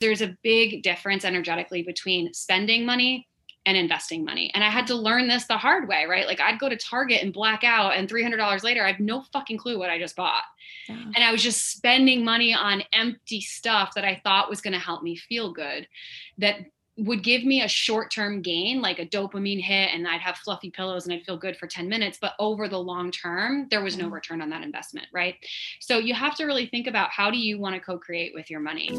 there's a big difference energetically between spending money and investing money. And I had to learn this the hard way, right? Like I'd go to Target and black out, and $300 later, I have no fucking clue what I just bought. Yeah. And I was just spending money on empty stuff that I thought was going to help me feel good, that would give me a short term gain, like a dopamine hit, and I'd have fluffy pillows and I'd feel good for 10 minutes. But over the long term, there was no mm-hmm. return on that investment, right? So you have to really think about how do you want to co create with your money.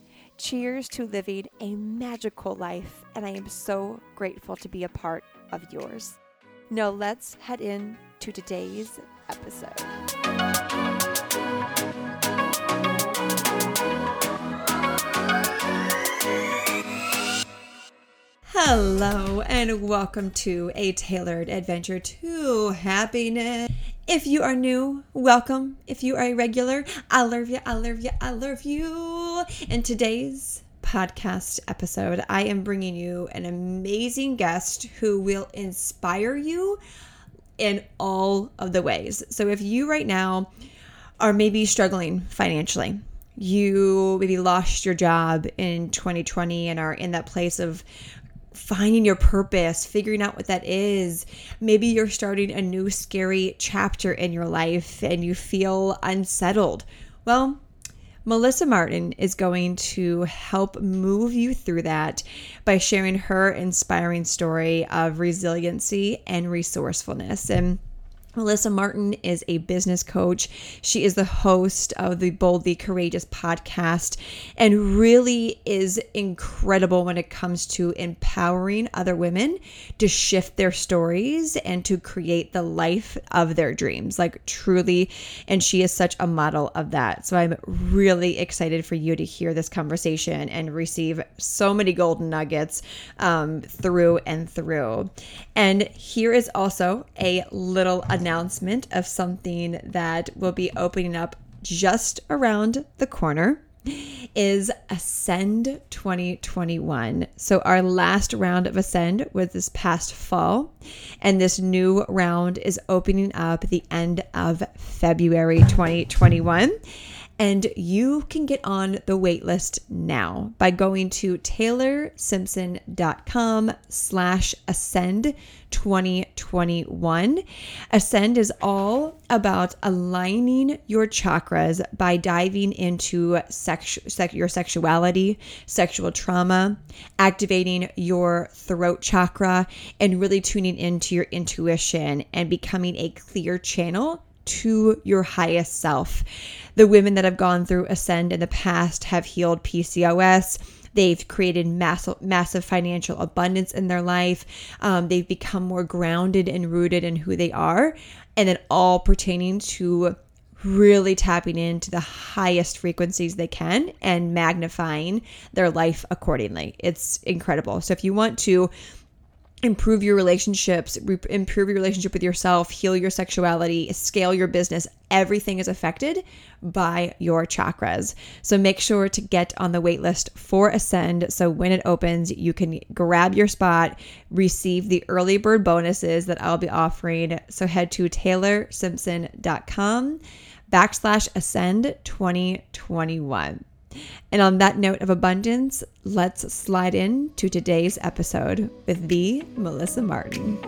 Cheers to living a magical life, and I am so grateful to be a part of yours. Now, let's head in to today's episode. Hello, and welcome to a tailored adventure to happiness. If you are new, welcome. If you are a regular, I love you, I love you, I love you. In today's podcast episode, I am bringing you an amazing guest who will inspire you in all of the ways. So if you right now are maybe struggling financially, you maybe lost your job in 2020 and are in that place of finding your purpose, figuring out what that is. Maybe you're starting a new scary chapter in your life and you feel unsettled. Well, Melissa Martin is going to help move you through that by sharing her inspiring story of resiliency and resourcefulness. And Melissa Martin is a business coach. She is the host of the Boldly Courageous podcast and really is incredible when it comes to empowering other women to shift their stories and to create the life of their dreams. Like, truly. And she is such a model of that. So I'm really excited for you to hear this conversation and receive so many golden nuggets um, through and through. And here is also a little announcement of something that will be opening up just around the corner is Ascend 2021. So, our last round of Ascend was this past fall, and this new round is opening up the end of February 2021 and you can get on the waitlist now by going to taylorsimpson.com slash ascend 2021 ascend is all about aligning your chakras by diving into your sexuality sexual trauma activating your throat chakra and really tuning into your intuition and becoming a clear channel to your highest self. The women that have gone through Ascend in the past have healed PCOS. They've created massive, massive financial abundance in their life. Um, they've become more grounded and rooted in who they are, and then all pertaining to really tapping into the highest frequencies they can and magnifying their life accordingly. It's incredible. So if you want to improve your relationships, re- improve your relationship with yourself, heal your sexuality, scale your business. Everything is affected by your chakras. So make sure to get on the waitlist for Ascend. So when it opens, you can grab your spot, receive the early bird bonuses that I'll be offering. So head to taylorsimpson.com backslash ascend 2021. And on that note of abundance, let's slide into today's episode with the Melissa Martin.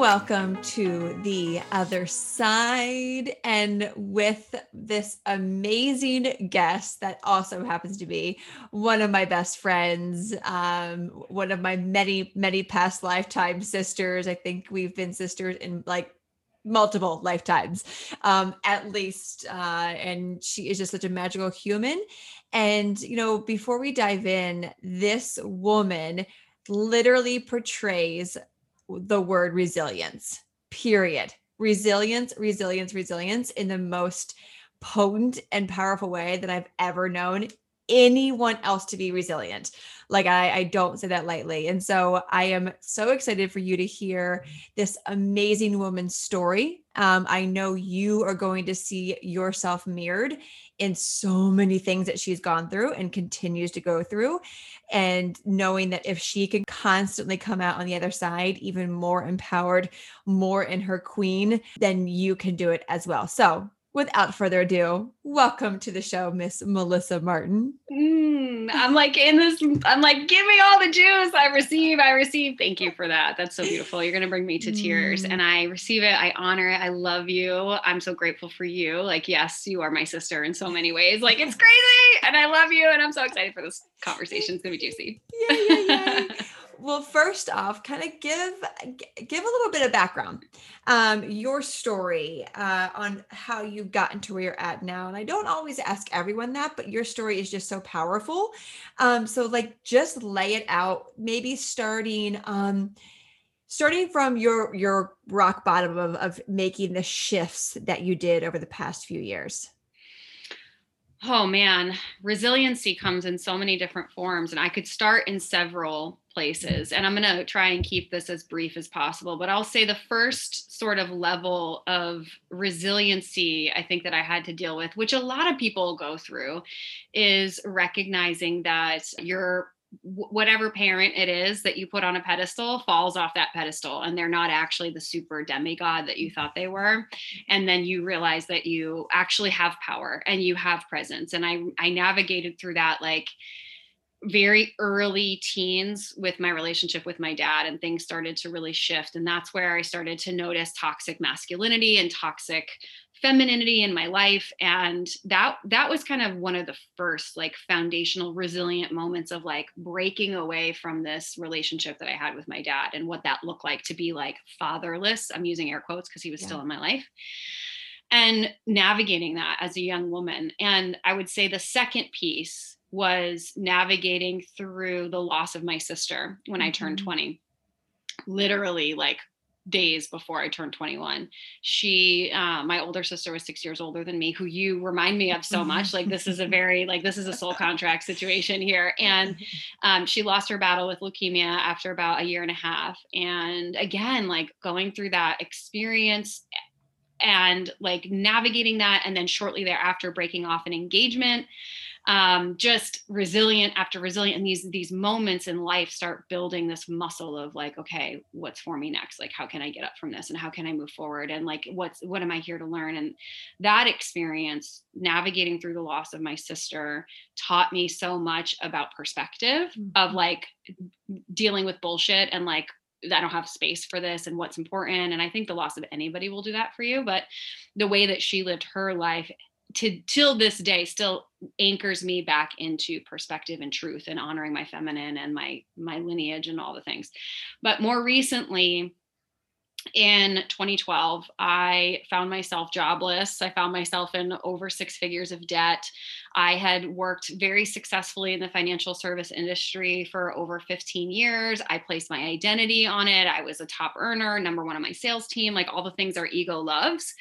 welcome to the other side. And with this amazing guest that also happens to be one of my best friends, um, one of my many, many past lifetime sisters. I think we've been sisters in like multiple lifetimes um at least uh and she is just such a magical human and you know before we dive in this woman literally portrays the word resilience, period. Resilience, resilience, resilience in the most potent and powerful way that I've ever known anyone else to be resilient. Like I, I don't say that lightly. And so I am so excited for you to hear this amazing woman's story. Um, I know you are going to see yourself mirrored in so many things that she's gone through and continues to go through. And knowing that if she can constantly come out on the other side, even more empowered, more in her queen, then you can do it as well. So without further ado, welcome to the show, Miss Melissa Martin. Mm, I'm like in this, I'm like, give me all the juice I receive. I receive. Thank you for that. That's so beautiful. You're going to bring me to tears. Mm. And I receive it. I honor it. I love you. I'm so grateful for you. Like, yes, you are my sister in so many ways. Like, it's crazy. And I love you. And I'm so excited for this conversation. It's going to be juicy. Yeah, yeah, yeah well, first off, kind of give give a little bit of background, um, your story uh, on how you got into where you're at now. And I don't always ask everyone that, but your story is just so powerful. Um, so, like, just lay it out. Maybe starting. Um, starting from your your rock bottom of, of making the shifts that you did over the past few years oh man resiliency comes in so many different forms and i could start in several places. And I'm going to try and keep this as brief as possible. But I'll say the first sort of level of resiliency I think that I had to deal with, which a lot of people go through, is recognizing that your whatever parent it is that you put on a pedestal falls off that pedestal and they're not actually the super demigod that you thought they were and then you realize that you actually have power and you have presence and i i navigated through that like very early teens with my relationship with my dad and things started to really shift. And that's where i started to notice toxic masculinity and toxic femininity in my life. And that that was kind of one of the first like foundational resilient moments of like breaking away from this relationship that i had with my dad and what that looked like to be like fatherless. I'm using air quotes because he was yeah. still in my life. And navigating that as a young woman. And i would say the second piece was navigating through the loss of my sister when. I turned mm-hmm. 20. Literally, like days before I turned 21. She, uh, my older sister was six years older than me, who you remind me of so much. Like, this is a very, like, this is a soul contract situation here. And um, she lost her battle with leukemia after about a year and a half. And again, like going through that experience and like navigating that. And then shortly thereafter, breaking off an engagement um, just resilient after resilient and these these moments in life start building this muscle of like okay what's for me next like how can i get up from this and how can i move forward and like what's what am i here to learn and that experience navigating through the loss of my sister taught me so much about perspective mm-hmm. of like dealing with bullshit and like I don't have space for this and what's important. And I think the loss of anybody will do that for you. But the way that she lived her life to till this day still anchors me back into perspective and truth and honoring my feminine and my my lineage and all the things. But more recently in 2012 i found myself jobless. I found myself in over six figures of debt. I had worked very successfully in the financial service industry for over 15 years. I placed my identity on it. I was a top earner number one on my sales team like all the things our ego loves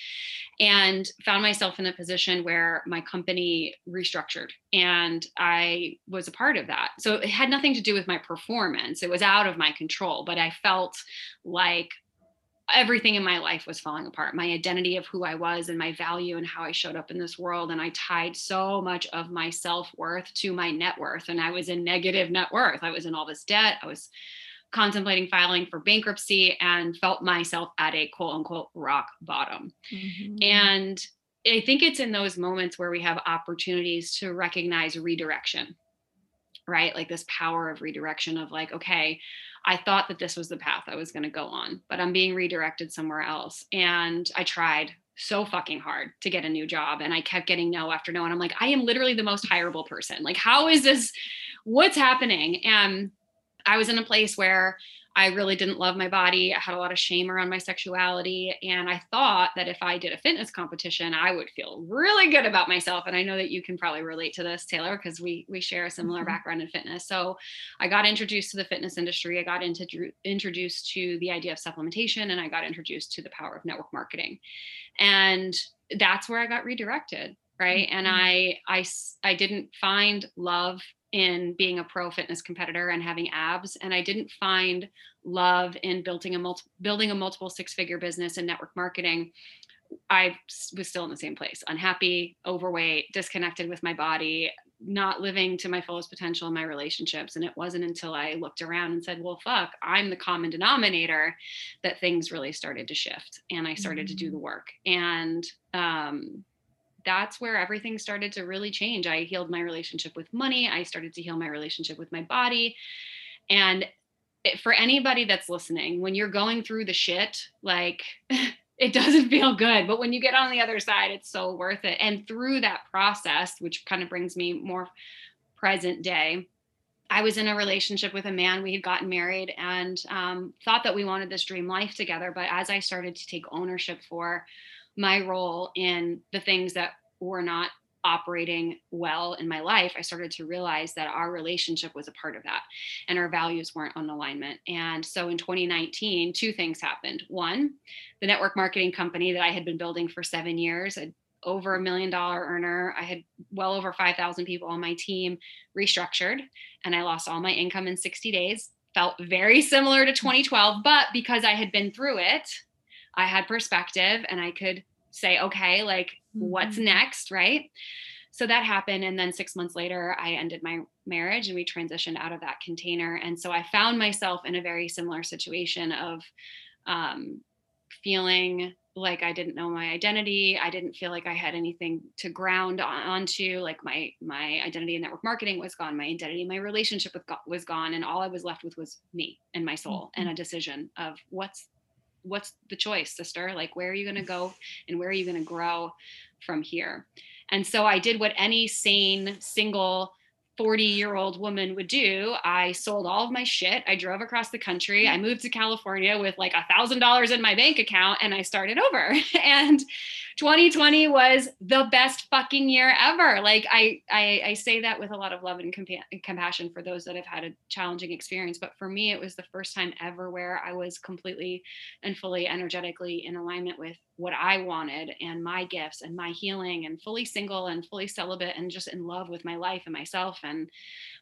and found myself in a position where my company restructured and I was a part of that. So it had nothing to do with my performance, it was out of my control, but I felt like everything in my life was falling apart my identity of who i was and my value and how i showed up in this world and i tied so much of my self-worth to my net worth and i was in negative net worth i was in all this debt i was contemplating filing for bankruptcy and felt myself at a quote unquote rock bottom. Mm-hmm. And I think it's in those moments where we have opportunities to recognize redirection. right? Like this power of redirection of like, okay, I thought that this was the path I was going to go on, but I'm being redirected somewhere else. And I tried so fucking hard to get a new job and I kept getting no after no. And I'm like, I am literally the most hireable person. Like, how is this? What's happening? And I was in a place where I really didn't love my body. I had a lot of shame around my sexuality. And I thought that if I did a fitness competition, I would feel really good about myself. And I know that you can probably relate to this, Taylor, because we we share a similar mm-hmm. background in fitness. So I got introduced to the fitness industry. I got into, introduced to the idea of supplementation and I got introduced to the power of network marketing. And that's where I got redirected. Right. Mm-hmm. And I I I didn't find love in being a pro fitness competitor and having abs and i didn't find love in building a multi- building a multiple six figure business in network marketing i was still in the same place unhappy overweight disconnected with my body not living to my fullest potential in my relationships and it wasn't until i looked around and said well fuck i'm the common denominator that things really started to shift and i started mm-hmm. to do the mm. work and um, that's where everything started to really change. I healed my relationship with money. I started to heal my relationship with my body. And for anybody that's listening, when you're going through the shit, like it doesn't feel good. But when you get on the other side, it's so worth it. And through that process, which kind of brings me more present day, I was in a relationship with a man. We had gotten married and um, thought that we wanted this dream life together. But as I started to take ownership for my role in the things that were not operating well in my life, I started to realize that our relationship was a part of that and our values weren't on alignment. And so in 2019, two things happened. One, the network marketing company that I had been building for seven years, a, over a million dollar earner, I had well over 5,000 people on my team, restructured, and I lost all my income in 60 days. Felt very similar to 2012, but because I had been through it, I had perspective and I could say, okay, like mm-hmm. what's next, right? So that happened. And then six months later, I ended my marriage and we transitioned out of that container. And so I found myself in a very similar situation of um, feeling like I didn't know my identity. I didn't feel like I had anything to ground on, onto. Like my my identity in network marketing was gone. My identity, my relationship with God was gone, and all I was left with was me and my soul mm-hmm. and a decision of what's what's the choice sister? Like where are you going to go and where are you going to grow from here? And so i did what any sane single 40 year old woman would do. I sold all of my shit. I drove across the country. I moved to california with like a thousand dollars in my bank account and i started over. And 2020 was the best fucking year ever. Like I, I, I say that with a lot of love and compa- compassion for those that have had a challenging experience. But for me, it was the first time ever where I was completely and fully energetically in alignment with what I wanted and my gifts and my healing and fully single and fully celibate and just in love with my life and myself and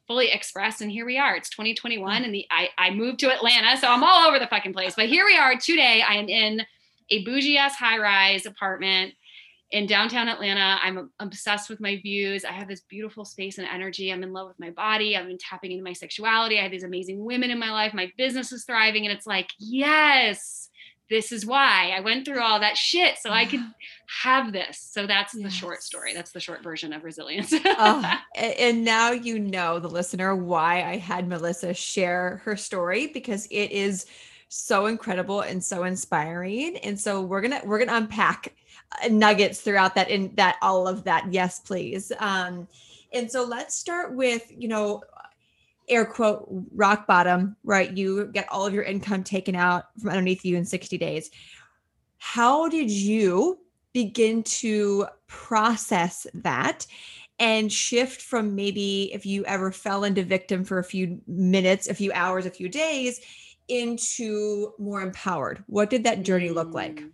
fully expressed. And here we are. It's 2021 mm. and the I, I moved to Atlanta. So I'm all over the fucking place. But here we are today. I am in a bougie ass high rise apartment in downtown Atlanta. I'm obsessed with my views. I have this beautiful space and energy. I'm in love with my body. I've been tapping into my sexuality. I have these amazing women in my life. My business is thriving. And it's like, yes, this is why I went through all that shit so I could have this. So that's yes. the short story. That's the short version of resilience. oh, and now you know, the listener, why I had Melissa share her story because it is so incredible and so inspiring. And so we're gonna we're gonna unpack uh, nuggets throughout that in that all of that. Yes, please. Um, and so let's start with you know air quote rock bottom right you get all of your income taken out from underneath you in 60 days how did you begin to process that and shift from maybe if you ever fell into victim for a few minutes a few hours a few days into more empowered? What did that journey look like? Mm,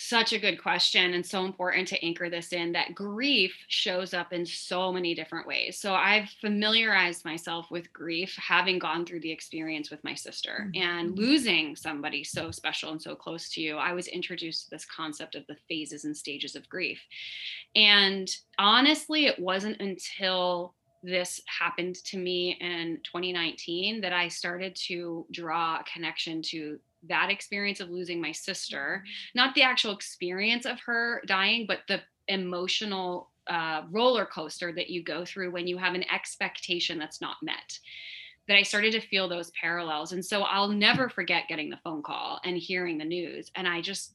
such a good question, and so important to anchor this in that grief shows up in so many different ways. So, I've familiarized myself with grief having gone through the experience with my sister mm-hmm. and losing somebody so special and so close to you. I was introduced to this concept of the phases and stages of grief. And honestly, it wasn't until this happened to me in 2019 that I started to draw a connection to that experience of losing my sister, mm-hmm. not the actual experience of her dying, but the emotional uh, roller coaster that you go through when you have an expectation that's not met that I started to feel those parallels. And so I'll never forget getting the phone call and hearing the news. And I just,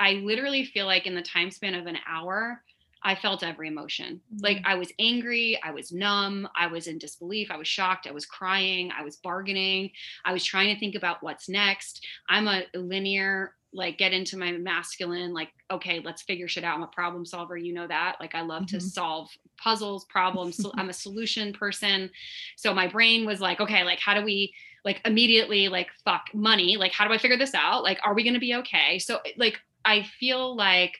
I literally feel like in the time span of an hour, I felt every emotion. Like Mm-hmm. I was angry, I was numb, I was in disbelief, I was shocked, I was crying, I was bargaining, I was trying to think about what's next. I'm a linear, like get into my masculine, like, okay, let's figure shit out. I'm a problem solver, you know that. Like I love to Mhm. solve puzzles, problems. So I'm a solution person. So my brain was like, okay, like how do we like immediately like fuck money? Like how do I figure this out? Like are we going to be okay? So like I feel like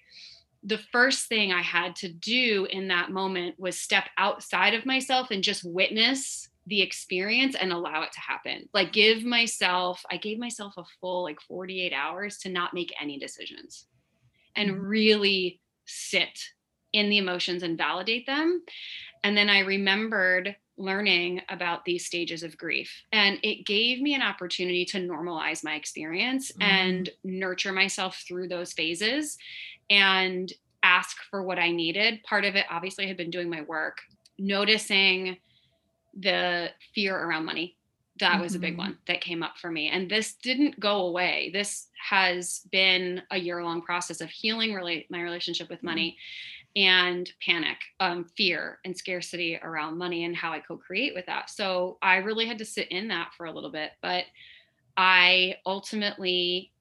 the first thing I had to do in that moment was step outside of myself and just witness the experience and allow it to happen. Like give myself, I gave myself a full like 48 hours to not make any decisions and Mhm. really sit in the emotions and validate them. And then I remembered learning about these stages of grief. And it gave me an opportunity to normalize my experience Mhm. and nurture myself through those phases and ask for what I needed. Part of it, obviously, had been doing my work, noticing the fear around money. That was a big Mhm. one that came up for me. And this didn't go away. This has been a year long process of healing really my relationship with money and panic, um, fear, and scarcity around money and how I co create with that. So I really had to sit in that for a little bit. But I ultimately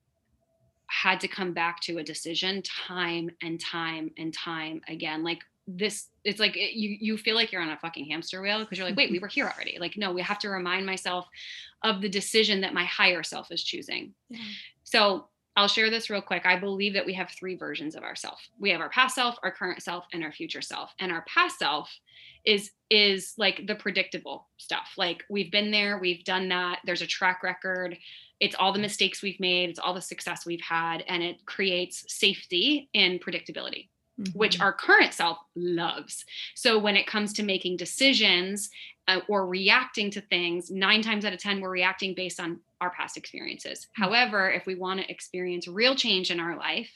had to come back to a decision time and time and time again. Like this, it's like it, you you feel like you're on a fucking hamster wheel because you're like, wait, we were here already. Like, no, we have to remind myself of the decision that my higher self is choosing. Yeah. So I'll share this real quick. I believe that we have three versions of ourself. We have our past self, our current self, and our future self. And our past self is is like the predictable stuff. Like we've been there, we've done that. There's a track record. It's all the mistakes we've made, it's all the success we've had, and it creates safety and predictability which Mhm. our current self loves. So when it comes to making decisions uh, or reacting to things, nine times out of 10, we're reacting based on our past experiences. Mhm. However, if we want to experience real change in our life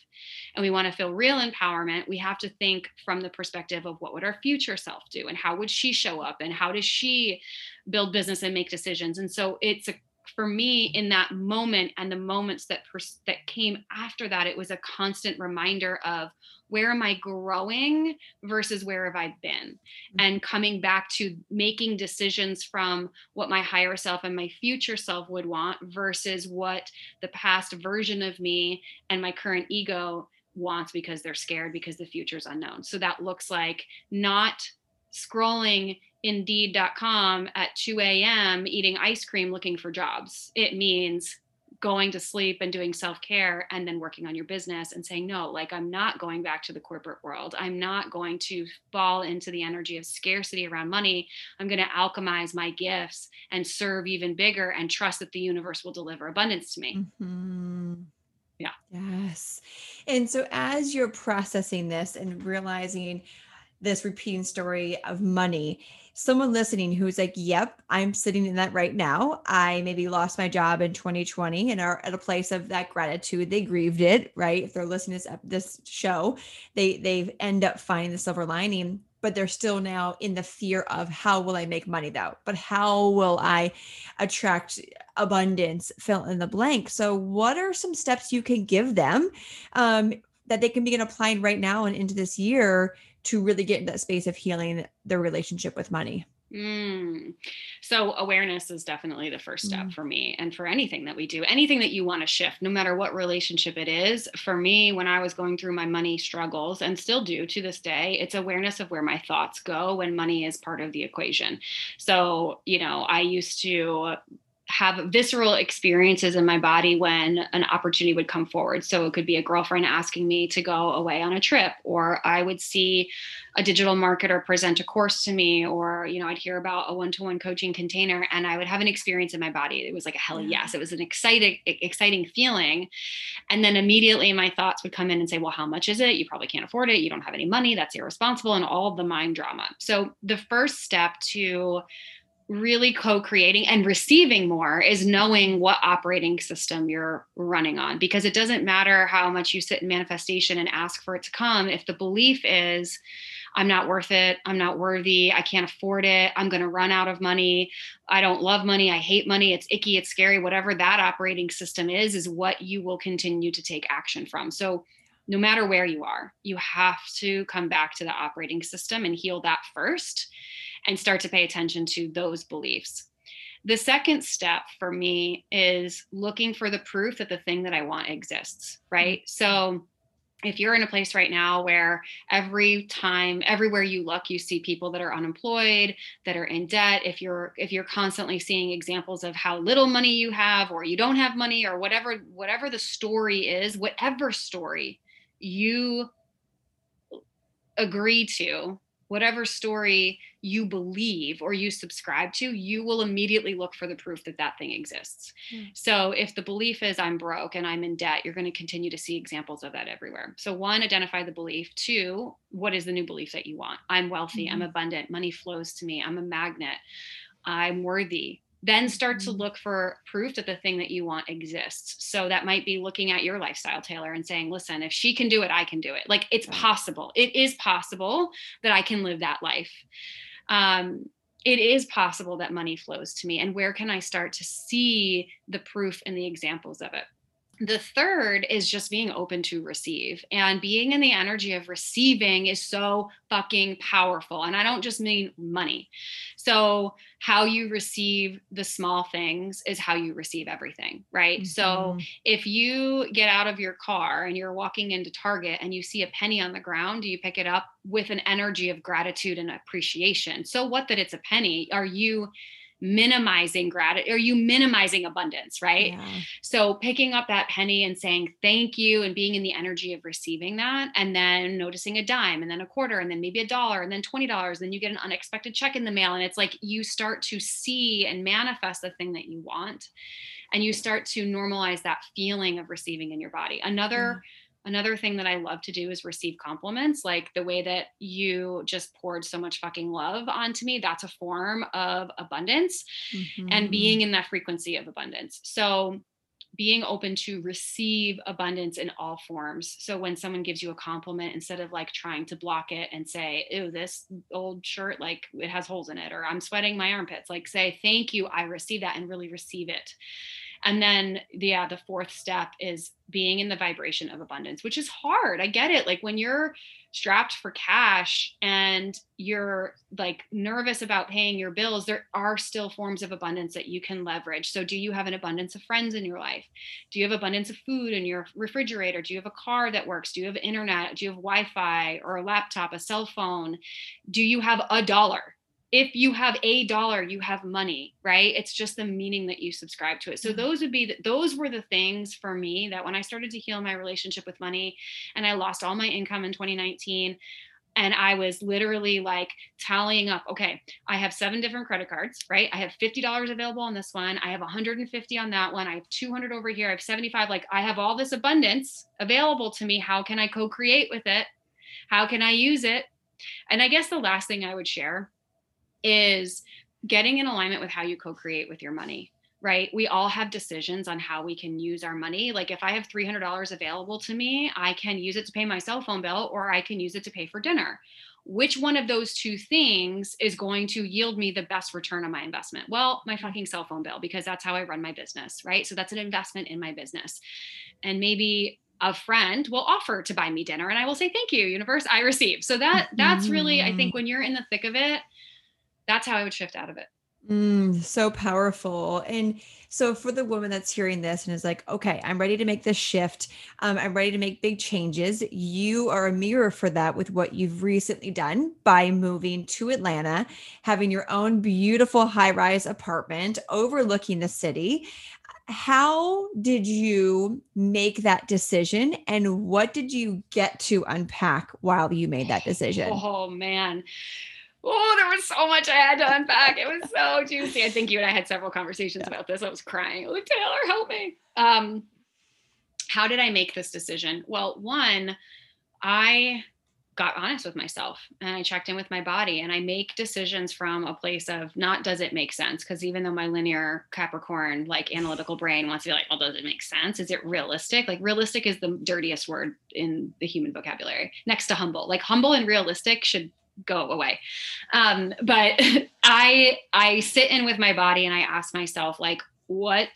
and we want to feel real empowerment, we have to think from the perspective of what would our future self do and how would she show up and how does she build business and make decisions. And so it's a for me in that moment and the moments that pers- that came after that it was a constant reminder of where am i growing versus where have i been? Mm-hmm. And coming back to making decisions from what my higher self and my future self would want versus what the past version of me and my current ego wants because they're scared because the future is unknown. So that looks like not scrolling indeed.com at 2 a.m. eating ice cream looking for jobs. It means going to sleep and doing self care and then working on your business and saying, no, like I'm not going back to the corporate world. I'm not going to fall into the energy of scarcity around money. I'm going to alchemize my gifts and serve even bigger and trust that the universe will deliver abundance to me. Mhm. Yeah. Yes. And so as you're processing this and realizing this repeating story of money, someone listening who's like, yep, I'm sitting in that right now. I maybe lost my job in 2020 and are at a place of that gratitude. They grieved it, right? If they're listening to this, show, they they end up finding the silver lining, but they're still now in the fear of how will I make money though? But how will I attract abundance? Fill in the blank. So, what are some steps you can give them um, that they can begin applying right now and into this year to really get in that space of healing their relationship with money? Mm. So awareness is definitely the first step Mm. for me and for anything that we do. Anything that you want to shift, no matter what relationship it is. For me, when I was going through my money struggles and still do to this day, it's awareness of where my thoughts go when money is part of the equation. So, you know, I used to have visceral experiences in my body when an opportunity would come forward. So it could be a girlfriend asking me to go away on a trip, or I would see a digital marketer present a course to me, or you know, I'd hear about a one-to-one coaching container, and I would have an experience in my body. It was like a hell yes. It was an exciting, exciting feeling. And then immediately my thoughts would come in and say, Well, how much is it? You probably can't afford it. You don't have any money. That's irresponsible, and all of the mind drama. So the first step to really co-creating and receiving more is knowing what operating system you're running on because it doesn't matter how much you sit in manifestation and ask for it to come if the belief is I'm not worth it. I'm not worthy. I can't afford it. I'm going to run out of money. I don't love money. I hate money. It's icky. It's scary. Whatever that operating system is, is what you will continue to take action from. So, no matter where you are, you have to come back to the operating system and heal that first and start to pay attention to those beliefs. The second step for me is looking for the proof that the thing that I want exists, right? Mm-hmm. So if you're in a place right now where every time everywhere you look you see people that are unemployed that are in debt if you're if you're constantly seeing examples of how little money you have or you don't have money or whatever whatever the story is whatever story you agree to whatever story you believe or you subscribe to, you will immediately look for the proof that that thing exists. Mm. So if the belief is I'm broke and I'm in debt, you're going to continue to see examples of that everywhere. So one, identify the belief. Two, what is the new belief that you want? I'm wealthy, mm-hmm. I'm abundant, money flows to me, I'm a magnet, I'm worthy, then start to mm-hmm. look for proof that the thing that you want exists. So that might be looking at your lifestyle, Taylor, and saying, listen, if she can do it, I can do it. Like it's possible. It is possible that I can live that life. Um, it is possible that money flows to me. And where can I start to see the proof and the examples of it? The third is just being open to receive and being in the energy of receiving is so fucking powerful and i don't just mean money. So how you receive the small things is how you receive everything right? Mm-hmm. so if you get out of your car and you're walking into target and you see a penny on the ground do you pick it up with an energy of gratitude and appreciation. So what that it's a penny? Are you minimizing gratitude are you minimizing abundance right? Yeah. so picking up that penny and saying thank you and being in the energy of receiving that and then noticing a dime and then a quarter and then maybe a dollar and then $20 then you get an unexpected check in the mail and it's like you start to see and manifest the thing that you want and you start to normalize that feeling of receiving in your body. Another mm another thing that I love to do is receive compliments. Like the way that you just poured so much fucking love onto me, that's a form of abundance mm-hmm. and being in that frequency of abundance. So being open to receive abundance in all forms. So when someone gives you a compliment, instead of like trying to block it and say, "Ew, this old shirt like it has holes in it," or "I'm sweating my armpits," like say, "Thank you, I receive that," and really receive it. And then, the, yeah, the fourth step is being in the vibration of abundance, which is hard. I get it. Like when you're strapped for cash and you're like nervous about paying your bills, there are still forms of abundance that you can leverage. So, do you have an abundance of friends in your life? Do you have abundance of food in your refrigerator? Do you have a car that works? Do you have internet? Do you have Wi Fi or a laptop, a cell phone? Do you have a dollar? If you have a dollar you have money right it's just the meaning that you subscribe to it so mm-hmm. those would be the, those were the things for me that when i started to heal my relationship with money and i lost all my income in 2019 and I was literally like tallying up, okay, I have seven different credit cards, right? I have $50 available on this one. I have 150 on that one. I have 200 over here. I have 75. Like I have all this abundance available to me. How can I co create with it? How can I use it? And I guess the last thing I would share is getting in alignment with how you co-create with your money right? We all have decisions on how we can use our money. Like if i have $300 available to me i can use it to pay my cell phone bill or i can use it to pay for dinner. Which one of those two things is going to yield me the best return on my investment? Well my fucking cell phone bill because that's how i run my business right? So that's an investment in my business. And maybe a friend will offer to buy me dinner and i will say thank you universe i receive so that that's really i think mm. when you're in the thick of it that's how I would shift out of it. Mm, so powerful. And so, for the woman that's hearing this and is like, okay, I'm ready to make this shift, um, I'm ready to make big changes. You are a mirror for that with what you've recently done by moving to Atlanta, having your own beautiful high rise apartment overlooking the city. How did you make that decision and what did you get to unpack while you made that decision? Oh, man oh, there was so much I had to unpack. It was so juicy. I think you and I had several conversations yeah. about this. I was crying. Oh, Taylor, help me. Um, how did I make this decision? Well, one, I got honest with myself and I checked in with my body and I make decisions from a place of not does it make sense? Because even though my linear Capricorn, like analytical brain wants to be like, well, does it make sense? Is it realistic? Like realistic is the dirtiest word in the human vocabulary next to humble. Like humble and realistic should go away. Um, but I I sit in with my body and I ask myself like what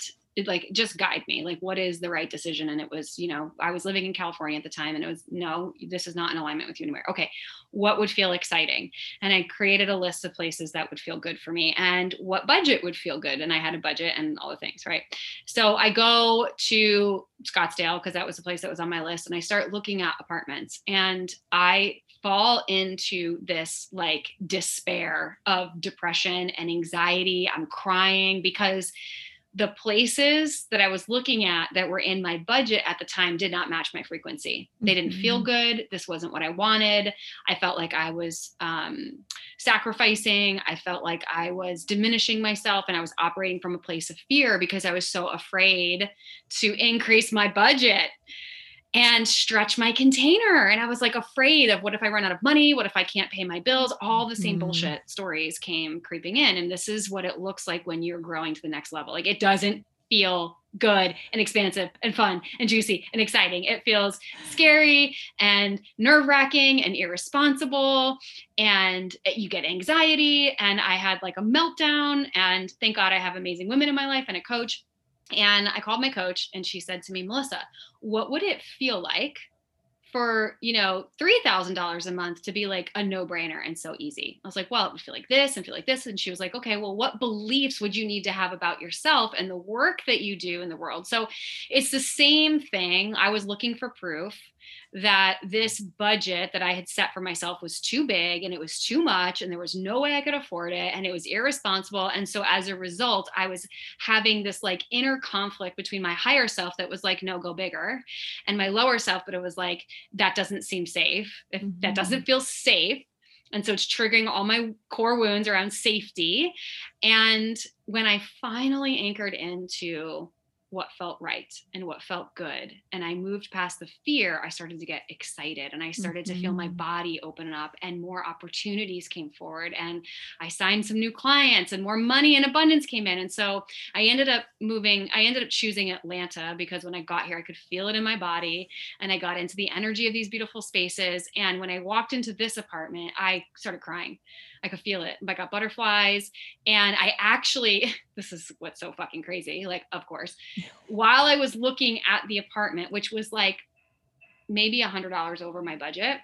like just guide me. Like what is the right decision? And it was you know i was living in california at the time and it was no this is not in alignment with you anywhere. Okay what would feel exciting? And i created a list of places that would feel good for me and what budget would feel good. And i had a budget and all the things right? So i go to scottsdale because that was the place that was on my list and i start looking at apartments. And i fall into this like despair of depression and anxiety i'm crying because the places that I was looking at that were in my budget at the time did not match my frequency. They didn't feel mm-hmm. good. This wasn't what I wanted. I felt like I was um, sacrificing. I felt like I was diminishing myself and I was operating from a place of fear because I was so afraid to increase my budget and stretch my container. And I was like afraid of what if I run out of money? What if I can't pay my bills? All the same mm. bullshit stories came creeping in. And this is what it looks like when you're growing to the next level. Like it doesn't feel good and expansive and fun and juicy and exciting. It feels scary and nerve wracking and irresponsible. And you get anxiety. And I had like a meltdown. And thank God I have amazing women in my life and a coach and I called my coach and she said to me, Melissa, what would it feel like for, you know, $3,000 a month to be like a no brainer and so easy? I was like, well, it would feel like this and feel like this. And she was like, okay, well, what beliefs would you need to have about yourself and the work that you do in the world? So it's the same thing. I was looking for proof that this budget that I had set for myself was too big and it was too much and there was no way I could afford it and it was irresponsible. And so as a result, I was having this like inner conflict between my higher self that was like, no, go bigger, and my lower self, but it was like, that doesn't seem safe. If mm-hmm. that doesn't feel safe. And so it's triggering all my core wounds around safety. And when I finally anchored into what felt right and what felt good. And I moved past the fear. I started to get excited and I started mm-hmm. to feel my mm-hmm. body open up and more opportunities came forward. And I signed some new clients and more money and abundance came in. And so I ended up moving, I ended up choosing Atlanta because when I got here, I could feel it in my body and I got into the energy of these beautiful spaces. And when I walked into this apartment, I started crying. I could feel it. I got butterflies. And I actually, this is what's so fucking crazy. Like, of course, while I was looking at the apartment, which was like maybe a hundred dollars over my budget,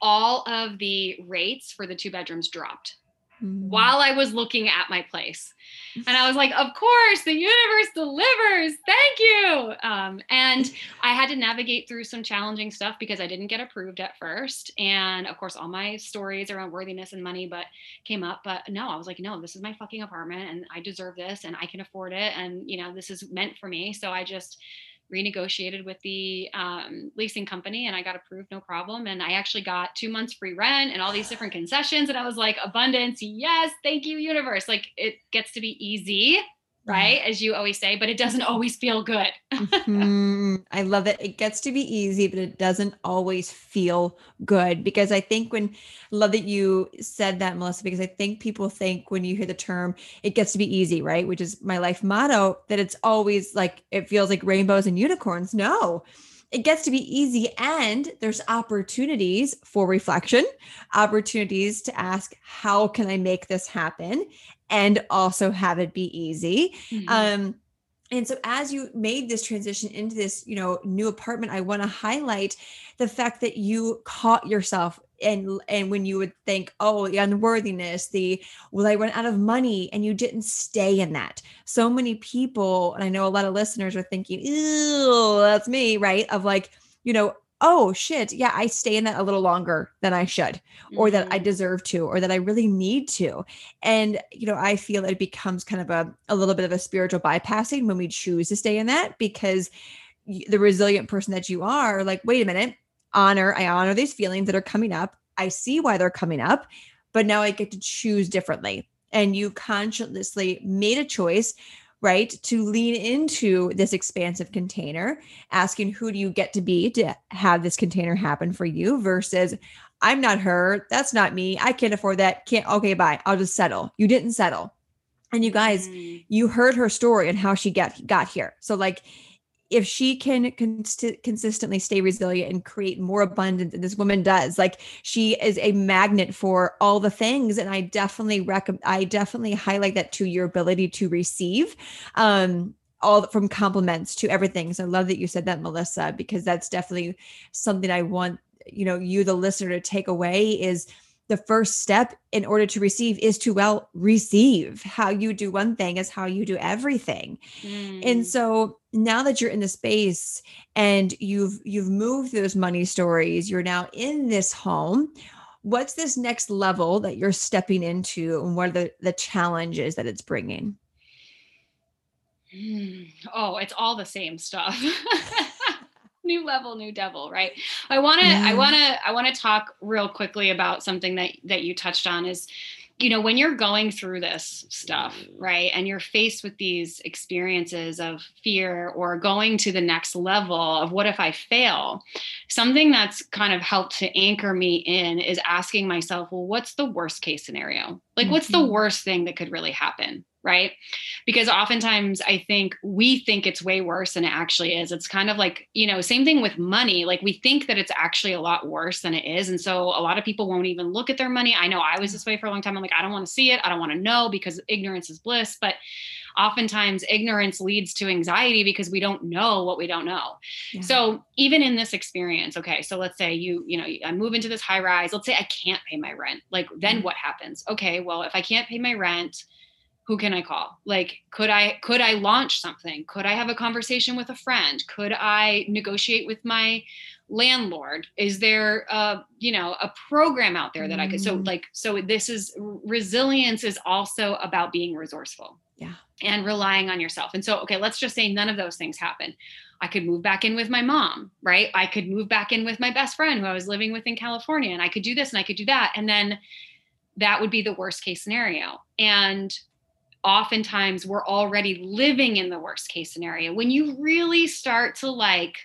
all of the rates for the two bedrooms dropped mm. while I was looking at my place. And I was like, of course, the universe delivers. Thank you. Um, and I had to navigate through some challenging stuff because I didn't get approved at first. And of course, all my stories around worthiness and money, but came up. But no, I was like, no, this is my fucking apartment and I deserve this and I can afford it. And, you know, this is meant for me. So I just, renegotiated with the um, leasing company and I got approved, no problem. And I actually got two months free rent and all these different concessions. And I was like, abundance, yes, thank you, universe. Like it gets to be easy right? As you always say, but it doesn't always feel good. mm-hmm. I love it. It gets to be easy, but it doesn't always feel good because I think when love that you said that, Melissa, because I think people think when you hear the term, it gets to be easy, right? Which is my life motto, that it's always like it feels like rainbows and unicorns. No it gets to be easy and there's opportunities for reflection opportunities to ask how can i make this happen and also have it be easy. Mm-hmm. Um, and so as you made this transition into this, you know, new apartment, I want to highlight the fact that you caught yourself and and when you would think, oh, the unworthiness, the will I run out of money? And you didn't stay in that. So many people, and I know a lot of listeners are thinking, ew, that's me, right? Of like, you know, oh shit, yeah, I stay in that a little longer than I should, or mm-hmm. that I mm-hmm. deserve to, or that I really need to. And, you know, I feel it becomes kind of a, a little bit of a spiritual bypassing when we choose to stay in that because the resilient person that you are, like, wait a minute, honor, I honor these feelings that are coming up. I see why they're coming up, but now I get to choose differently. And you consciously made a choice right? To lean into this expansive container, asking who do you get to be to have this container happen for you versus I'm not her. That's not me. I can't afford that. Can't. Okay, bye. I'll just settle. You didn't settle. And you guys, mm. you heard her story and how she got got here. So like if she can cons- consistently stay resilient and create more abundance and this woman does like she is a magnet for all the things. And i definitely recommend i definitely highlight that to your ability to receive um all from compliments to everything. So i love that you said that melissa because that's definitely something i want you know you the listener to take away is the first step in order to receive is to well receive how you do one thing is how you do everything mm. and so now that you're in the space and you've you've moved those money stories you're now in this home what's this next level that you're stepping into and what are the the challenges that it's bringing mm. oh it's all the same stuff new level new devil right i want to yeah. i want to i want to talk real quickly about something that that you touched on is you know when you're going through this stuff right and you're faced with these experiences of fear or going to the next level of what if i fail something that's kind of helped to anchor me in is asking myself well what's the worst case scenario like mm-hmm. what's the mm-hmm. worst thing that could really happen right? Because oftentimes I think we think it's way worse than it actually is. It's kind of like, you know, same thing with money. Like we think that it's actually a lot worse than it is. And so a lot of people won't even look at their money. I know I was this way for a long time. I'm like, I don't want to see it. I don't want to know because ignorance is bliss. But oftentimes ignorance leads to anxiety because we don't know what we don't know. Yeah. So even in this experience, okay, so let's say you, you know, I move into this high rise. Let's say I can't pay my rent. Like then mm-hmm. what happens? Okay, well, if I can't pay my rent, who can i call? Like could i could i launch something? Could i have a conversation with a friend? Could i negotiate with my landlord? Is there a you know a program out there that mm. i could so mm. like so this is resilience is also about being resourceful yeah. and relying on yourself. And so okay let's just say none of those things happen. I could move back in with my mom right? I could move back in with my best friend who i was living with in california and i could do this and i could do that. And then that would be the worst case scenario. And oftentimes we're already living in the worst case scenario. When you really start to like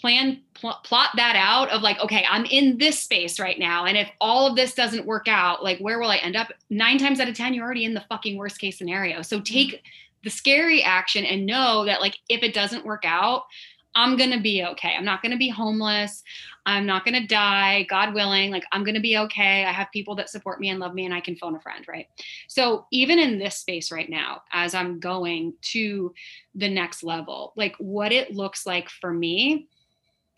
plan pl- plot that out of like okay i'm in this space right now and if all of this doesn't work out like where will i end up? Nine times out of ten you're already in the fucking worst case scenario. So mm-hmm. take the scary action and know that like if it doesn't work out I'm going to be okay. I'm not going to be homeless. I'm not going to die, God willing. Like, I'm going to be okay. I have people that support me and love me, and I can phone a friend, right? So, even in this space right now, as I'm going to the next level, like what it looks like for me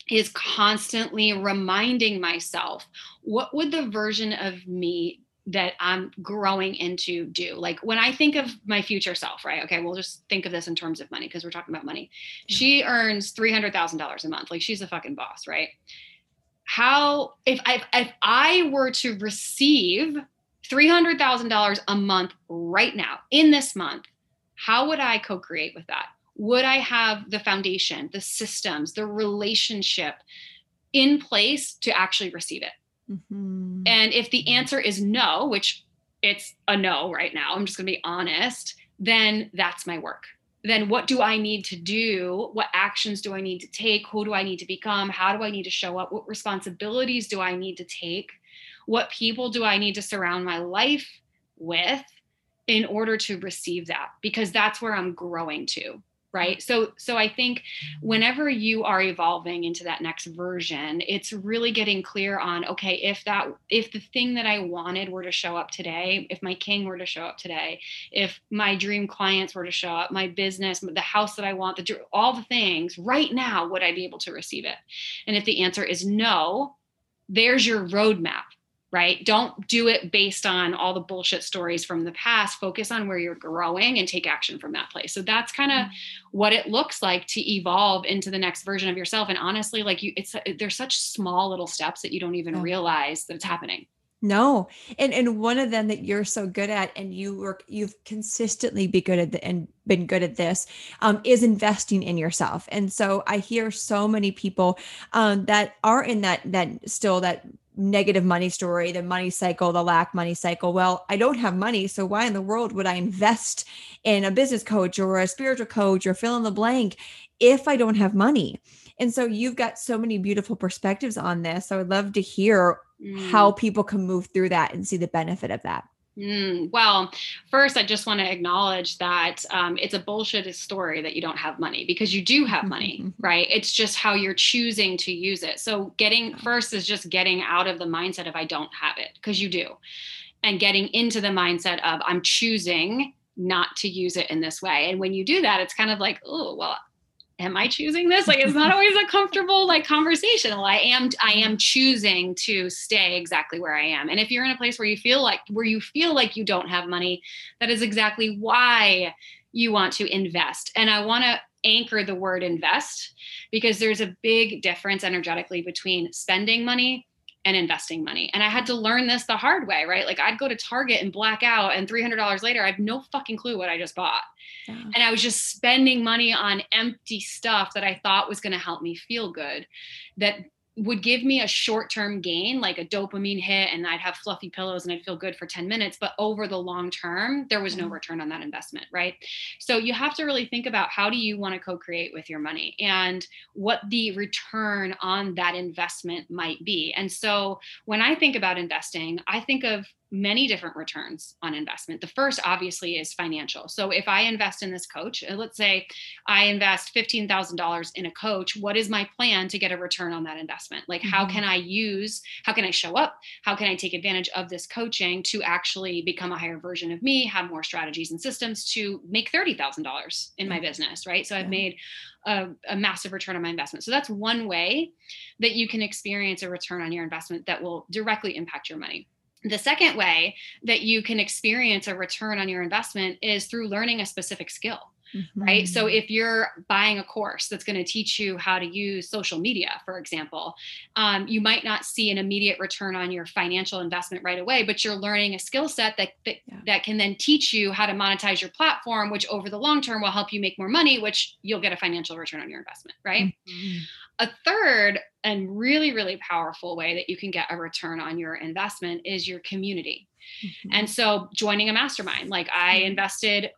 is constantly reminding myself what would the version of me that I'm growing into do. Like when I think of my future self, right? Okay, we'll just think of this in terms of money because we're talking about money. She earns $300,000 a month. Like she's a fucking boss, right? How if I if I were to receive $300,000 a month right now in this month, how would I co-create with that? Would I have the foundation, the systems, the relationship in place to actually receive it? Mm-hmm. And if the answer is no, which it's a no right now, I'm just going to be honest, then that's my work. Then what do I need to do? What actions do I need to take? Who do I need to become? How do I need to show up? What responsibilities do I need to take? What people do I need to surround my life with in order to receive that? Because that's where I'm growing to right? So so i think whenever you are evolving into that next version it's really getting clear on okay if that if the thing that i wanted were to show up today if my king were to show up today if my dream clients were to show up my business the house that i want the all the things right now would i be able to receive it? And if the answer is no there's your roadmap right? Don't do it based on all the bullshit stories from the past. Focus on where you're growing and take action from that place. So that's kind of mm-hmm. what it looks like to evolve into the next version of yourself. And honestly, like you, it's there's such small little steps that you don't even realize that it's happening. No. And and one of them that you're so good at and you work you've consistently be good at the, and been good at this um, is investing in yourself. And so I hear so many people um, that are in that that still that negative money story, the money cycle, the lack money cycle. Well, I don't have money. So why in the world would I invest in a business coach or a spiritual coach or fill in the blank if I don't have money? And so you've got so many beautiful perspectives on this. I would love to hear mm. how people can move through that and see the benefit of that. Mm, well, first, I just want to acknowledge that um, it's a bullshit story that you don't have money because you do have money, right? It's just how you're choosing to use it. So, getting first is just getting out of the mindset of I don't have it because you do, and getting into the mindset of I'm choosing not to use it in this way. And when you do that, it's kind of like, oh, well, am I choosing this? Like it's not always a comfortable like conversation. Well, I am I am choosing to stay exactly where I am. And if you're in a place where you feel like where you feel like you don't have money, that is exactly why you want to invest. And I want to anchor the word invest because there's a big difference energetically between spending money and investing money. And I had to learn this the hard way, right? Like I'd go to Target and black out, and $300 later, I have no fucking clue what I just bought. Yeah. And I was just spending money on empty stuff that I thought was going to help me feel good, that would give me a short term gain, like a dopamine hit, and I'd have fluffy pillows and I'd feel good for 10 minutes. But over the long term, there was no mm-hmm. return on that investment, right? So you have to really think about how do you want to co create with your money and what the return on that investment might be. And so when I think about investing, I think of many different returns on investment. The first, obviously, is financial. So if I invest in this coach, uh, let's say I invest $15,000 in a coach, what is my plan to get a return on that investment? Like, mm-hmm. how can I use, how can I show up? How can I take advantage of this coaching to actually become a higher version of me, have more strategies and systems to make $30,000 in my business, right? So I've made a, a, massive return on my investment. So that's one way that you can experience a return on your investment that will directly impact your money. The second way that you can experience a return on your investment is through learning a specific skill. Mm-hmm. Right. So if you're buying a course that's going to teach you how to use social media, for example, um, you might not see an immediate return on your financial investment right away, but you're learning a skill set that that, yeah. that can then teach you how to monetize your platform, which over the long term will help you make more money, which you'll get a financial return on your investment. Right. Mm-hmm. A third and really, really powerful way that you can get a return on your investment is your community. Mm-hmm. And so joining a mastermind, like I mm-hmm. invested,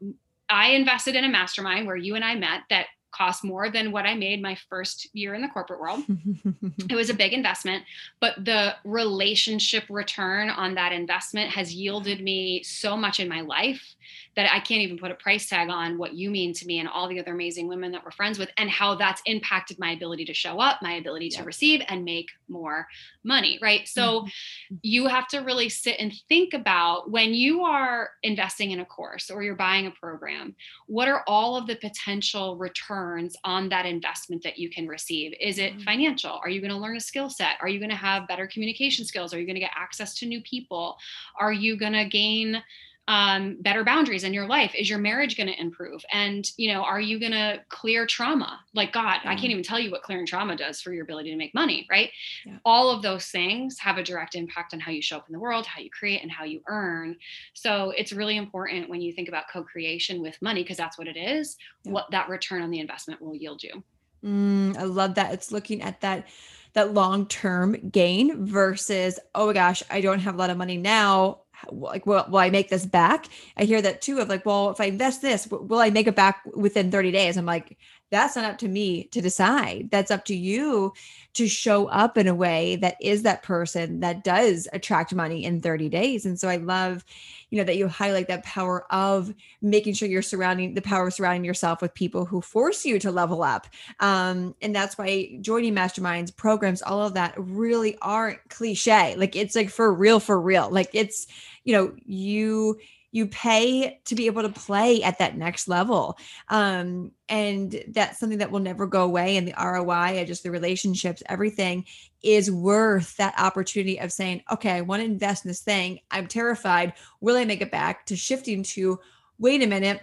I invested in a mastermind where you and I met that cost more than what I made my first year in the corporate world. it was a big investment, but the relationship return on that investment has yielded me so much in my life that I can't even put a price tag on what you mean to me and all the other amazing women that we're friends with and how that's impacted my ability to show up, my ability to receive and make more money, right? So mm-hmm. you have to really sit and think about when you are investing in a course or you're buying a program, what are all of the potential returns on that investment that you can receive? Is it mm-hmm. financial? Are you going to learn a skill set? Are you going to have better communication skills? Are you going to get access to new people? Are you going to gain um, better boundaries in your life. Is your marriage going to improve? And you know are you going to clear trauma? Like god yeah. i can't even tell you what clearing trauma does for your ability to make money right? Yeah. all of those things have a direct impact on how you show up in the world how you create and how you earn. So it's really important when you think about co-creation with money because that's what it is yeah. what that return on the investment will yield you. Mm, i love that. It's looking at that that long-term gain versus oh my gosh i don't have a lot of money now like will, will i make this back? I hear that too of like well if i invest this will i make it back within 30 days? I'm like that's not up to me to decide. That's up to you to show up in a way that is that person that does attract money in 30 days. And so i love you know that you highlight that power of making sure you're surrounding the power of surrounding yourself with people who force you to level up. Um, and that's why joining masterminds programs all of that really aren't cliche. Like it's like for real for real. Like it's you know you you pay to be able to play at that next level. Um, and that's something that will never go away and the roi just the relationships everything is worth that opportunity of saying okay i want to invest in this thing. I'm terrified. Will i make it back? To shifting to wait a minute.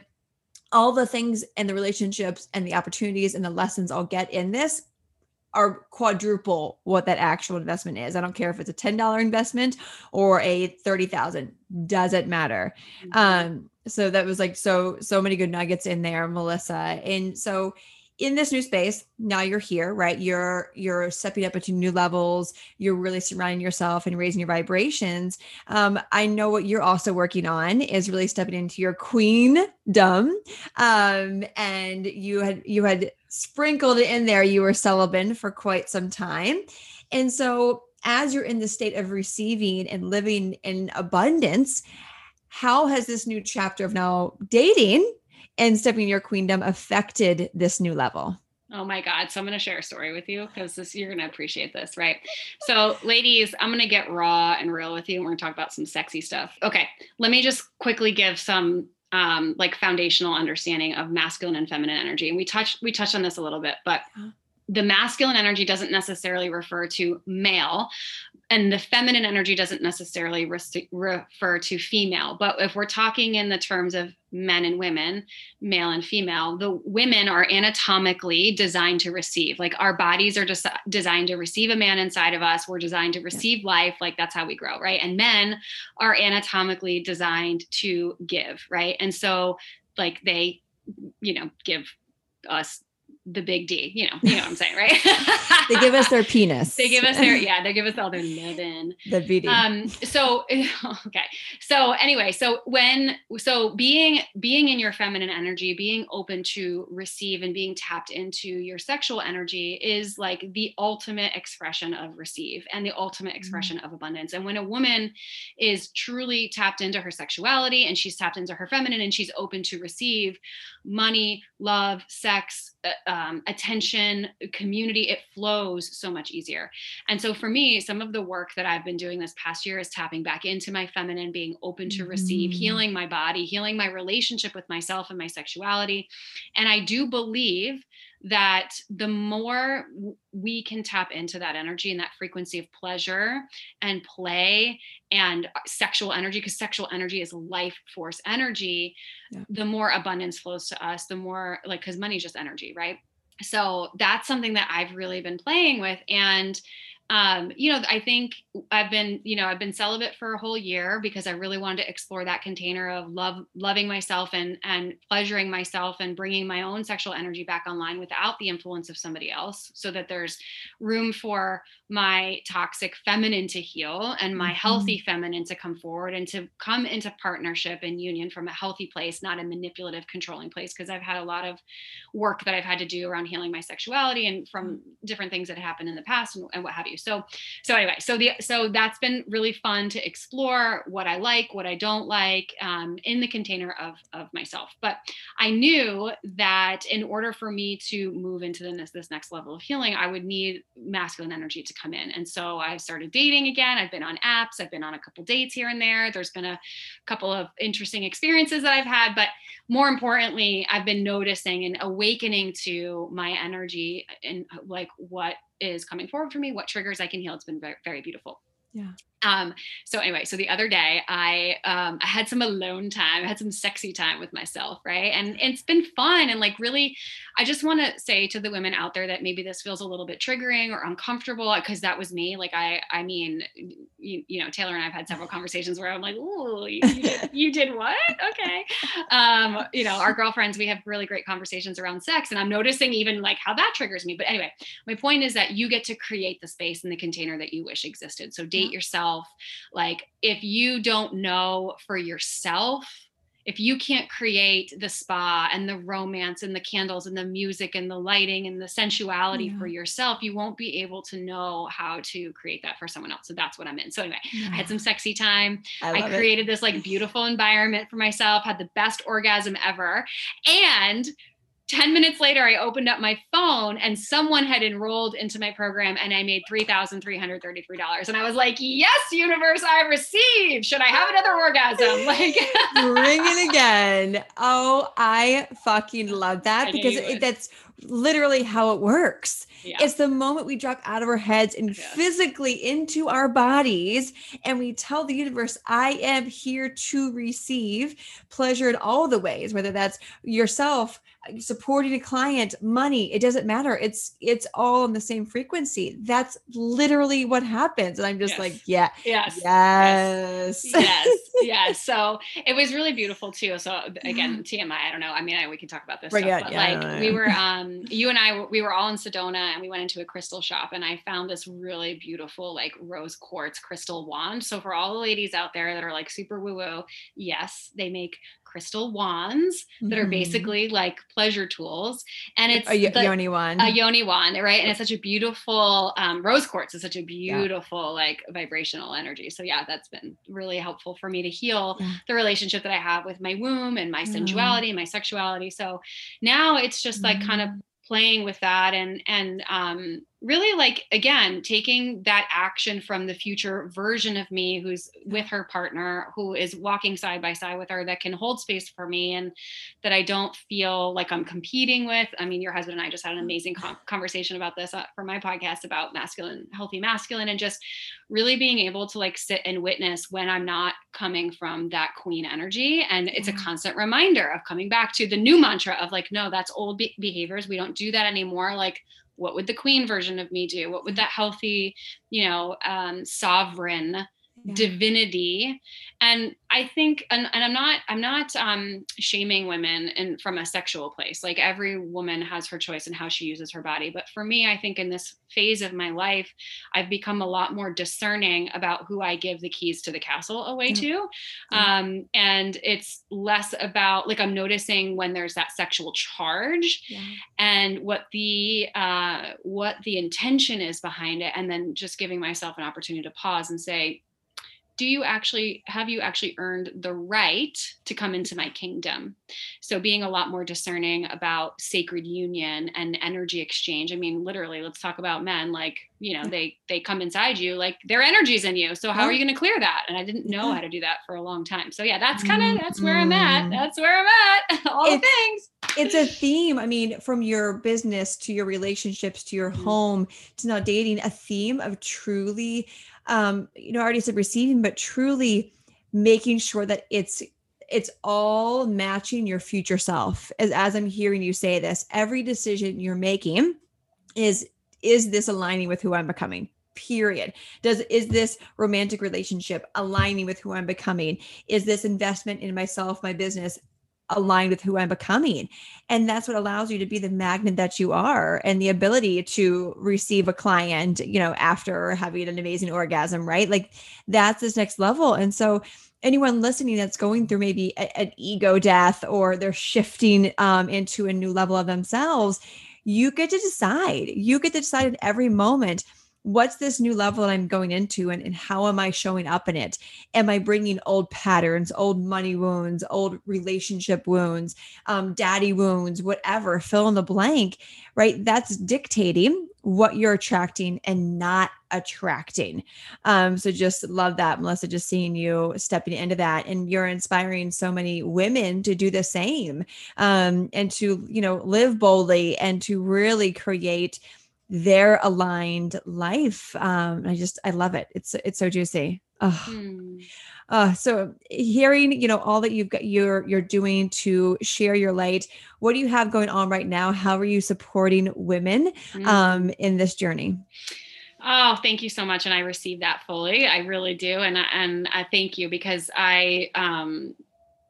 All the things and the relationships and the opportunities and the lessons i'll get in this are quadruple what that actual investment is. I don't care if it's a $10 investment or a 30,000, doesn't matter. Mm-hmm. Um so that was like so so many good nuggets in there, Melissa. And so in this new space now you're here right you're you're stepping up into new levels you're really surrounding yourself and raising your vibrations um, i know what you're also working on is really stepping into your queendom um, and you had you had sprinkled in there you were celibate for quite some time and so as you're in the state of receiving and living in abundance how has this new chapter of now dating and stepping in your queendom affected this new level? Oh my God. So I'm going to share a story with you because you're going to appreciate this, right? So, ladies, I'm going to get raw and real with you. And we're going to talk about some sexy stuff. Okay. Let me just quickly give some um, like foundational understanding of masculine and feminine energy. And we touched we touched on this a little bit, but the masculine energy doesn't necessarily refer to male and the feminine energy doesn't necessarily re- refer to female. But if we're talking in the terms of men and women male and female the women are anatomically designed to receive. Like our bodies are just designed to receive a man inside of us. We're designed to receive life. Like that's how we grow right? And men are anatomically designed to give right? And so like they you know give us the big D, you know, you know what I'm saying, right? they give us their penis. They give us their, yeah, they give us all their loving. The BD. Um, so, okay. So anyway, so when, so being, being in your feminine energy, being open to receive and being tapped into your sexual energy is like the ultimate expression of receive and the ultimate mm-hmm. expression mm-hmm. of abundance. And when a woman is truly tapped into her sexuality and she's tapped into her feminine and she's open to receive money, love, sex, um, attention, community, it flows so much easier. And so for me, some of the work that I've been doing this past year is tapping back into my feminine, being open to receive, mm-hmm. healing my body, healing my relationship with myself and my sexuality. And I do believe that the more we can tap into that energy and that frequency of pleasure and play and uh, sexual energy, because sexual energy is life force energy, yeah. the more abundance flows to us, the more like, because money is just energy, right? So that's something that I've really been playing with. And um, you know, I think I've been, you know, I've been celibate for a whole year because I really wanted to explore that container of love, loving myself and and pleasuring myself and bringing my own sexual energy back online without the influence of somebody else, so that there's room for my toxic feminine to heal and my mm-hmm. healthy feminine to come forward and to come into partnership and union from a healthy place, not a manipulative, controlling place. Because I've had a lot of work that I've had to do around healing my sexuality and from different things that happened in the past and, and what have you. So, so anyway, so the so that's been really fun to explore what I like, what I don't like, um, in the container of of myself. But I knew that in order for me to move into the, this next level of healing, I would need masculine energy to come in. And so I started dating again. I've been on apps. I've been on a couple dates here and there. There's been a couple of interesting experiences that I've had, but more importantly, I've been noticing and awakening to my energy and like what is coming forward for me, what triggers I can heal. It's been very, very beautiful. Yeah. Um, so anyway, so the other day I um I had some alone time, I had some sexy time with myself, right? And, it's been fun and like really I just want to say to the women out there that maybe this feels a little bit triggering or uncomfortable because that was me. Like I I mean, you, you know, Taylor and I've had several conversations where I'm like, "Oh, you, you, did, you did what?" Okay. Um, you know, our girlfriends, we have really great conversations around sex and I'm noticing even like how that triggers me. But anyway, my point is that you get to create the space and the container that you wish existed. So date yeah. yourself yourself like if you don't know for yourself if you can't create the spa and the romance and the candles and the music and the lighting and the sensuality yeah. for yourself, you won't be able to know how to create that for someone else. So that's what I'm in. So anyway, yeah. I had some sexy time. I, I created it. this like beautiful environment for myself, had the best orgasm ever. And 10 minutes later, I opened up my phone and someone had enrolled into my program and I made $3,333. And I was like, yes, universe, I received. Should I have another orgasm? Like, ring it again. Oh, I fucking love that because it, that's literally how it works. Yeah. It's the moment we drop out of our heads and yeah. physically into our bodies, and we tell the universe, I am here to receive pleasure in all the ways, whether that's yourself supporting a client money it doesn't matter. It's it's all in the same frequency. That's literally what happens and i'm just yes. like yeah yes. yes. Yes. Yes. So it was really beautiful too. So again tmi i don't know. I mean I, we can talk about this stuff, but yeah, like we were um Um, you and i we were all in sedona and we went into a crystal shop and i found this really beautiful like rose quartz crystal wand. So for all the ladies out there that are like super woo woo yes they make crystal wands that are Mhm. basically like pleasure tools. And it's a y- the- yoni wand. a yoni wand, right? And it's such a beautiful um, rose quartz is such a beautiful like vibrational energy. So yeah, that's been really helpful for me to heal Yeah. the relationship that I have with my womb and my Yeah. sensuality, my sexuality. So now it's just like kind of Mm. playing with that and and um really like again taking that action from the future version of me who's with her partner who is walking side by side with her that can hold space for me and that I don't feel like I'm competing with. I mean, your husband and I just had an amazing con- conversation about this uh, for my podcast about masculine, healthy masculine, and just really being able to like sit and witness when I'm not coming from that queen energy. And it's a constant reminder of coming back to the new mantra of like, no, that's old be- behaviors. We don't do that anymore. Like, what would the queen version of me do? What would that healthy, you know, um, sovereign Yeah. divinity and i think and, and i'm not i'm not um shaming women and from a sexual place like every woman has her choice in how she uses her body but for me i think in this phase of my life i've become a lot more discerning about who i give the keys to the castle away Yeah. to Yeah. um and it's less about like i'm noticing when there's that sexual charge Yeah. and what the uh, what the intention is behind it and then just giving myself an opportunity to pause and say do you actually have you actually earned the right to come into my kingdom? So being a lot more discerning about sacred union and energy exchange i mean literally let's talk about men like you know they they come inside you like their energy's in you. So how are you going to clear that? And i didn't know how to do that for a long time. So yeah that's kind of that's where i'm at. Mm. that's where i'm at. All the things. it's a theme. I mean, from your business to your relationships to your Mhm. home to now dating, a theme of truly, um, you know, I already said receiving, but truly making sure that it's it's all matching your future self. As as I'm hearing you say this, every decision you're making is is this aligning with who I'm becoming? Period. Does is this romantic relationship aligning with who I'm becoming? Is this investment in myself, my business aligned with who I'm becoming? And that's what allows you to be the magnet that you are and the ability to receive a client, you know, after having an amazing orgasm, right? Like that's this next level. And so anyone listening that's going through maybe a- an ego death or they're shifting um, into a new level of themselves, you get to decide. You get to decide at every moment what's this new level that I'm going into and, and how am I showing up in it? Am I bringing old patterns, old money wounds, old relationship wounds, um, daddy wounds, whatever, fill in the blank, right? That's dictating what you're attracting and not attracting. Um, so just love that, Melissa, just seeing you stepping into that. And you're inspiring so many women to do the same um, and to, you know, live boldly and to really create their aligned life. Um, I just, I love it. It's, it's so juicy. Oh, Hmm. uh, so hearing, you know, all that you've got, you're, you're doing to share your light. What do you have going on right now? How are you supporting women Hmm. um, in this journey? Oh, thank you so much, and I receive that fully. I really do, and and I thank you because I, um,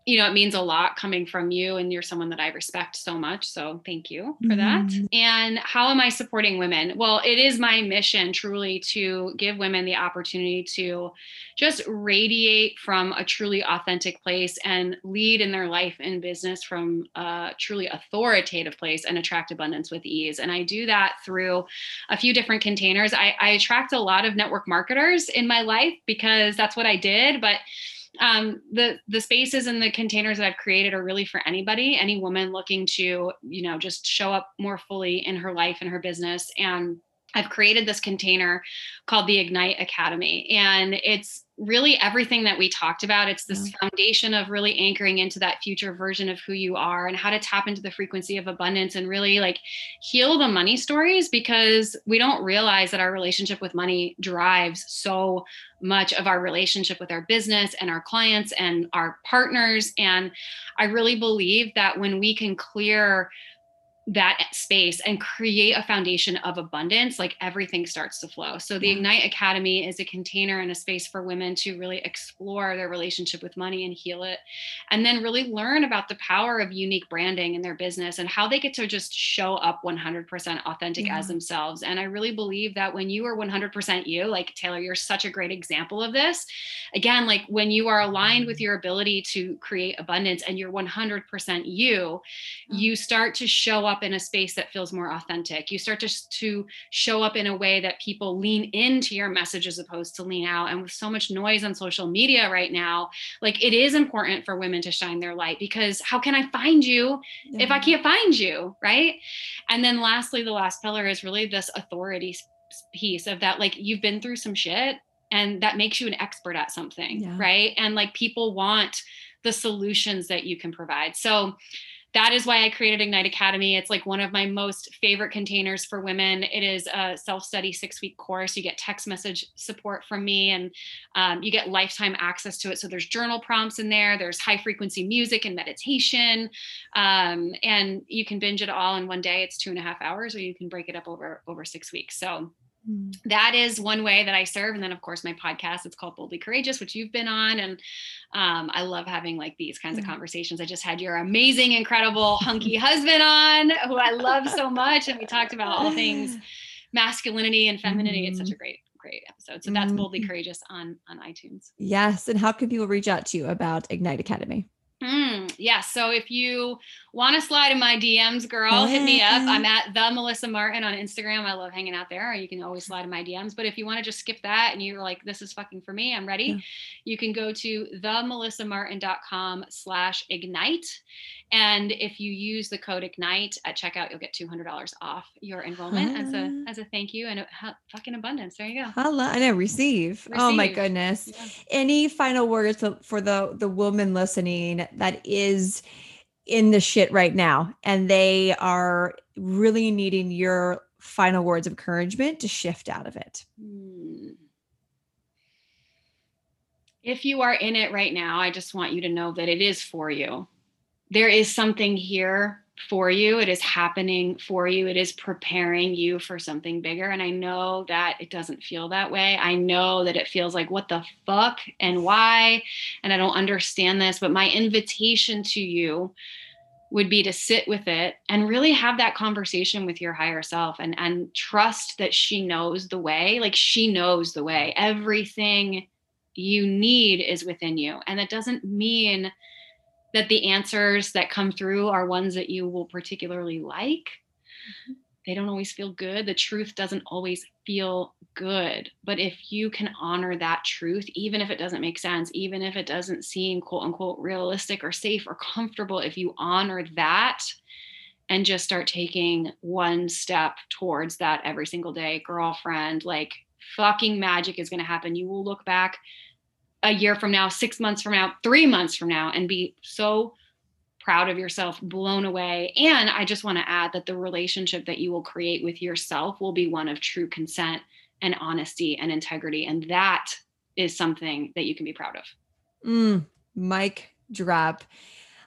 you know, it means a lot coming from you, and you're someone that I respect so much. So thank you for that. Mhm. And how am I supporting women? Well, it is my mission truly to give women the opportunity to just radiate from a truly authentic place and lead in their life and business from a truly authoritative place and attract abundance with ease. And I do that through a few different containers. I, I attract a lot of network marketers in my life because that's what I did. But um, the the spaces and the containers that I've created are really for anybody, any woman looking to, you know, just show up more fully in her life and her business. And I've created this container called the Ignite Academy. And it's really everything that we talked about. It's this foundation of really anchoring into that future version of who you are and how to tap into the frequency of abundance and really like heal the money stories because we don't realize that our relationship with money drives so much of our relationship with our business and our clients and our partners. And I really believe that when we can clear that space and create a foundation of abundance, like everything starts to flow. So, the. Ignite Academy is a container and a space for women to really explore their relationship with money and heal it. And then really learn about the power of unique branding in their business and how they get to just show up 100% authentic yeah. as themselves. And I really believe that when you are 100% you, like Taylor, you're such a great example of this. Again, like when you are aligned with mm-hmm. your ability to create abundance and you're 100% you, you start to show up up in a space that feels more authentic. You start to, to show up in a way that people lean into your message as opposed to lean out. And with so much noise on social media right now, like it is important for women to shine their light because how can I find you yeah. if I can't find you? Right. And then lastly, the last pillar is really this authority piece of that, like you've been through some shit and that makes you an expert at something. Yeah. Right. And like people want the solutions that you can provide. So, that is why I created Ignite Academy. It's like one of my most favorite containers for women. It is a self study six week course. You get text message support from me and um, you get lifetime access to it. So there's journal prompts in there, there's high frequency music and meditation. Um, and you can binge it all in one day. It's two and a half hours, or you can break it up over, over six weeks. So Mm. That is one way that I serve. And then, of course, my podcast, it's called Boldly Courageous, which you've been on. And um, I love having like these kinds of conversations. I just had your amazing, incredible, hunky husband on, who I love so much. And we talked about all things masculinity and femininity. Mm. It's such a mm. great, great episode. So that's Boldly mm. Courageous on, on iTunes. Yes. And how can people reach out to you about Ignite Academy? Yeah. So if you want to slide in my DMs, girl, hit me up. Mm-hmm. I'm at the Melissa Martin on Instagram. I love hanging out there. You can always slide in my DMs. But if you want to just skip that and you're like, this is fucking for me, I'm ready. Yeah. You can go to themelissamartin.com slash ignite. And if you use the code ignite at checkout, you'll get $200 off your enrollment as a, as a thank you and a, fucking abundance. There you go. Hello. I know. Receive. receive. Oh my goodness. Yeah. Any final words for the, the woman listening that is in the shit right now and they are really needing your final words of encouragement to shift out of it? Hmm. If you are in it right now, I just want you to know that it is for you. There is something here for you. It is happening for you. It is preparing you for something bigger. And I know that it doesn't feel that way. I know that it feels like, what the fuck and why? And I don't understand this. But my invitation to you would be to sit with it and really have that conversation with your higher self and and trust that she knows the way like she knows the way everything you need is within you and that doesn't mean that the answers that come through are ones that you will particularly like. Mm-hmm. They don't always feel good. The truth doesn't always feel good. But if you can honor that truth, even if it doesn't make sense, even if it doesn't seem quote unquote realistic or safe or comfortable, if you honor that and just start taking one step towards that every single day, girlfriend, like fucking magic is going to happen. You will look back a year from now, six months from now, three months from now, and be so proud of yourself, blown away. And I just want to add that the relationship that you will create with yourself will be one of true consent and honesty and integrity. And that is something that you can be proud of. Mm, Mic drop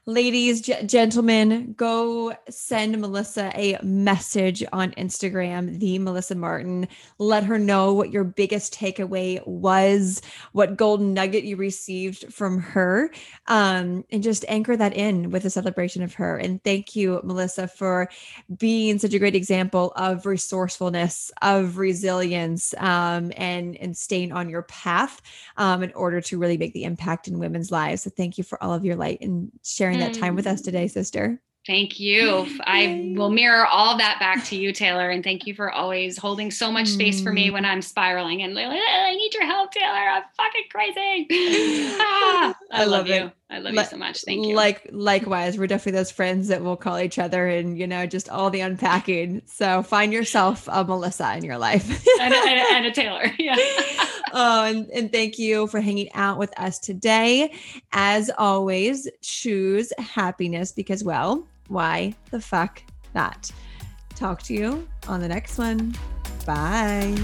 ladies, g- gentlemen, go send Melissa a message on Instagram, the Melissa Martin. Let her know what your biggest takeaway was, what golden nugget you received from her, um, and just anchor that in with a celebration of her. And thank you, Melissa, for being such a great example of resourcefulness, of resilience, um, and and staying on your path um, in order to really make the impact in women's lives. So thank you for all of your light and sharing sharing that time with us today, sister. Thank you. I will mirror all that back to you, Taylor. And thank you for always holding so much space for me mm. when I'm spiraling and like, I need your help, Taylor. I'm fucking crazy. ah, I, I, love, love you. I love you so much. Thank you. Like likewise, we're definitely those friends that will call each other and you know just all the unpacking. So find yourself a Melissa in your life and, and, and a Taylor. Yeah. Oh, and, and thank you for hanging out with us today. As always, choose happiness because well why the fuck not? Talk to you on the next one. Bye.